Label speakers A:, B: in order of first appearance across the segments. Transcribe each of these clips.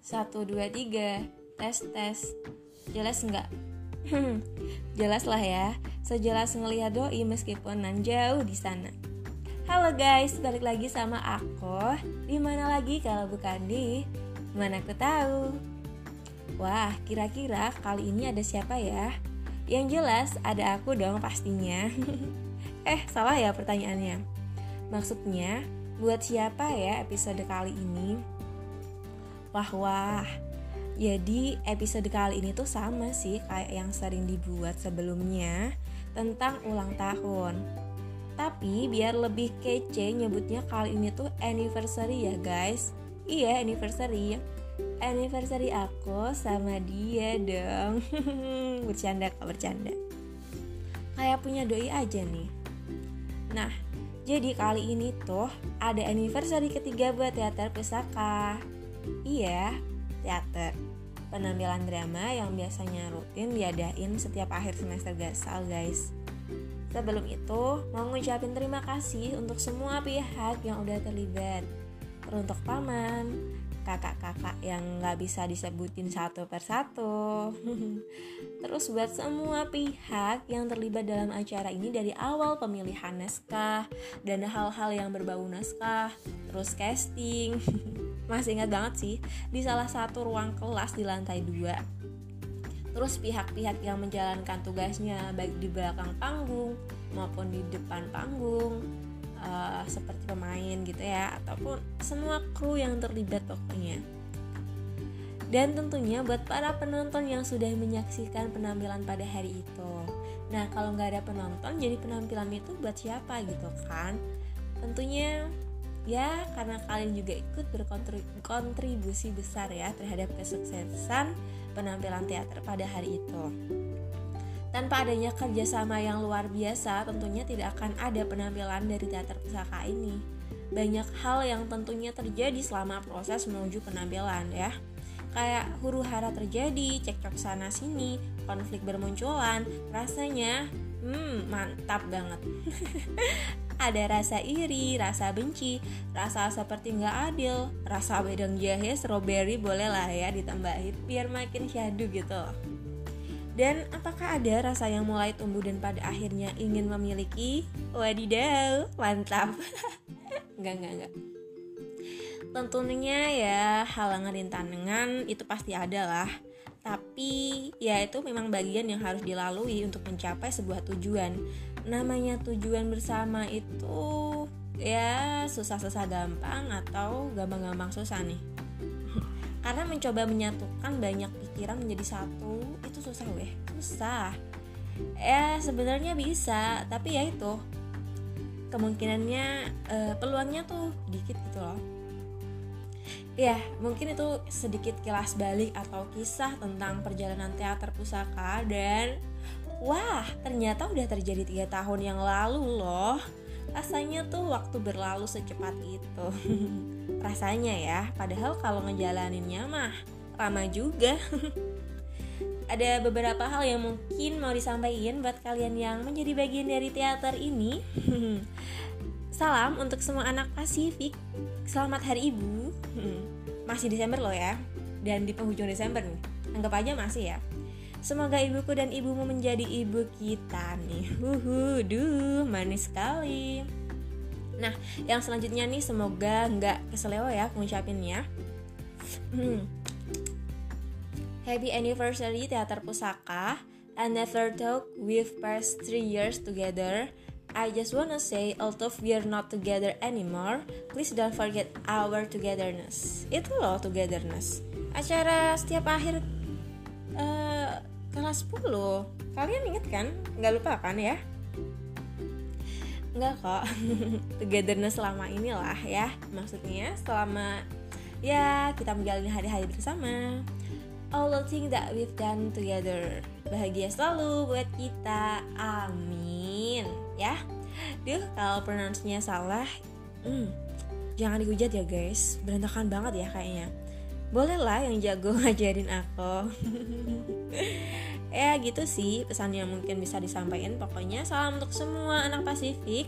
A: Satu, dua, tiga. Tes, tes. Jelas nggak? Jelas lah ya. Sejelas ngelihat doi meskipun nan jauh di sana. Halo guys, balik lagi sama aku. Di mana lagi kalau bukan di Mana aku tahu? Wah, kira-kira kali ini ada siapa ya? Yang jelas ada aku dong pastinya. Eh, salah ya pertanyaannya. Maksudnya, buat siapa ya episode kali ini? Wah wah, jadi episode kali ini tuh sama sih kayak yang sering dibuat sebelumnya tentang ulang tahun. Tapi biar lebih kece nyebutnya kali ini tuh anniversary ya guys. Iya anniversary. Anniversary aku sama dia dong. bercanda kok bercanda. Kayak punya doi aja nih. Nah, jadi kali ini tuh ada anniversary ketiga buat teater pusaka. Iya, teater. Penampilan drama yang biasanya rutin diadain setiap akhir semester gasal, guys. Sebelum itu, mau ngucapin terima kasih untuk semua pihak yang udah terlibat. Teruntuk paman, kakak-kakak yang nggak bisa disebutin satu persatu. Terus buat semua pihak yang terlibat dalam acara ini dari awal pemilihan naskah dan hal-hal yang berbau naskah, terus casting. masih ingat banget sih di salah satu ruang kelas di lantai dua terus pihak-pihak yang menjalankan tugasnya baik di belakang panggung maupun di depan panggung uh, seperti pemain gitu ya ataupun semua kru yang terlibat pokoknya. Dan tentunya buat para penonton yang sudah menyaksikan penampilan pada hari itu. Nah kalau nggak ada penonton jadi penampilan itu buat siapa gitu kan? Tentunya ya karena kalian juga ikut berkontribusi besar ya terhadap kesuksesan penampilan teater pada hari itu. Tanpa adanya kerjasama yang luar biasa, tentunya tidak akan ada penampilan dari teater pusaka ini. Banyak hal yang tentunya terjadi selama proses menuju penampilan ya. Kayak huru hara terjadi, cekcok sana sini, konflik bermunculan, rasanya hmm mantap banget. ada rasa iri, rasa benci, rasa seperti nggak adil, rasa wedang jahe, strawberry boleh lah ya ditambahin biar makin syadu gitu. Dan apakah ada rasa yang mulai tumbuh dan pada akhirnya ingin memiliki? Wadidaw, mantap. enggak, enggak, enggak. Tentunya ya halangan rintangan itu pasti ada lah. Tapi ya itu memang bagian yang harus dilalui untuk mencapai sebuah tujuan. Namanya tujuan bersama itu ya susah-susah gampang atau gampang-gampang susah nih. Karena mencoba menyatukan banyak pikiran menjadi satu itu susah weh susah. Ya sebenarnya bisa tapi ya itu kemungkinannya eh, peluangnya tuh dikit gitu loh ya mungkin itu sedikit kilas balik atau kisah tentang perjalanan teater pusaka dan Wah, ternyata udah terjadi tiga tahun yang lalu loh. Rasanya tuh waktu berlalu secepat itu. Rasanya ya, padahal kalau ngejalaninnya mah lama juga. Ada beberapa hal yang mungkin mau disampaikan buat kalian yang menjadi bagian dari teater ini. Salam untuk semua anak Pasifik. Selamat Hari Ibu. Masih Desember loh ya. Dan di penghujung Desember nih. Anggap aja masih ya. Semoga ibuku dan ibumu menjadi ibu kita nih. Huhu, duh, manis sekali. Nah, yang selanjutnya nih semoga nggak keselewa ya ngucapinnya. Hmm. Happy anniversary Teater Pusaka. I never thought we've passed three years together. I just wanna say, although we're not together anymore, please don't forget our togetherness. Itu loh togetherness. Acara setiap akhir uh, kelas 10 kalian inget kan? Nggak lupa kan ya? Nggak kok. Togetherness selama inilah ya. Maksudnya selama ya kita menjalani hari-hari bersama. All the things that we've done together. Bahagia selalu buat kita. Amin ya. Duh kalau pronounce-nya salah hmm, jangan dihujat ya guys. Berantakan banget ya kayaknya. Boleh lah yang jago ngajarin aku. Ya gitu sih pesan yang mungkin bisa disampaikan. Pokoknya salam untuk semua anak Pasifik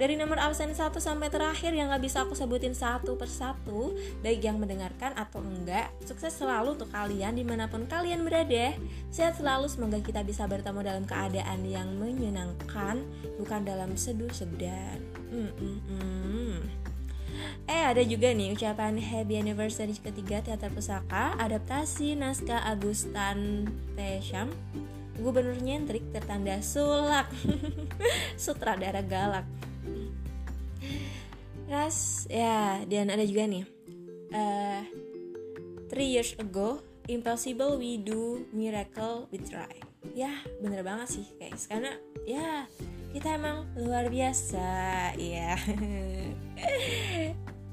A: dari nomor absen 1 sampai terakhir yang gak bisa aku sebutin satu persatu Baik yang mendengarkan atau enggak Sukses selalu untuk kalian di mana pun kalian berada Sehat selalu semoga kita bisa bertemu dalam keadaan yang menyenangkan Bukan dalam seduh sedan mm -mm -mm. Eh ada juga nih ucapan Happy Anniversary ketiga Teater Pusaka Adaptasi naskah Agustan Tesham Gubernur nyentrik tertanda sulak. Sutradara galak Ras ya dan ada juga nih. Uh, Three years ago Impossible we do miracle we try. Ya bener banget sih guys. Karena ya kita emang luar biasa ya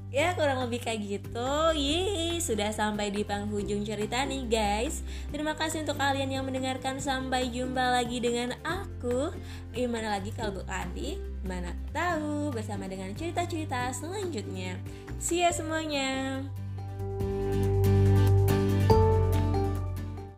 A: Ya kurang lebih kayak gitu. Yeay sudah sampai di penghujung cerita nih guys. Terima kasih untuk kalian yang mendengarkan. Sampai jumpa lagi dengan aku. Gimana lagi kalau bukan di Mana tahu bersama dengan cerita-cerita selanjutnya. See ya semuanya.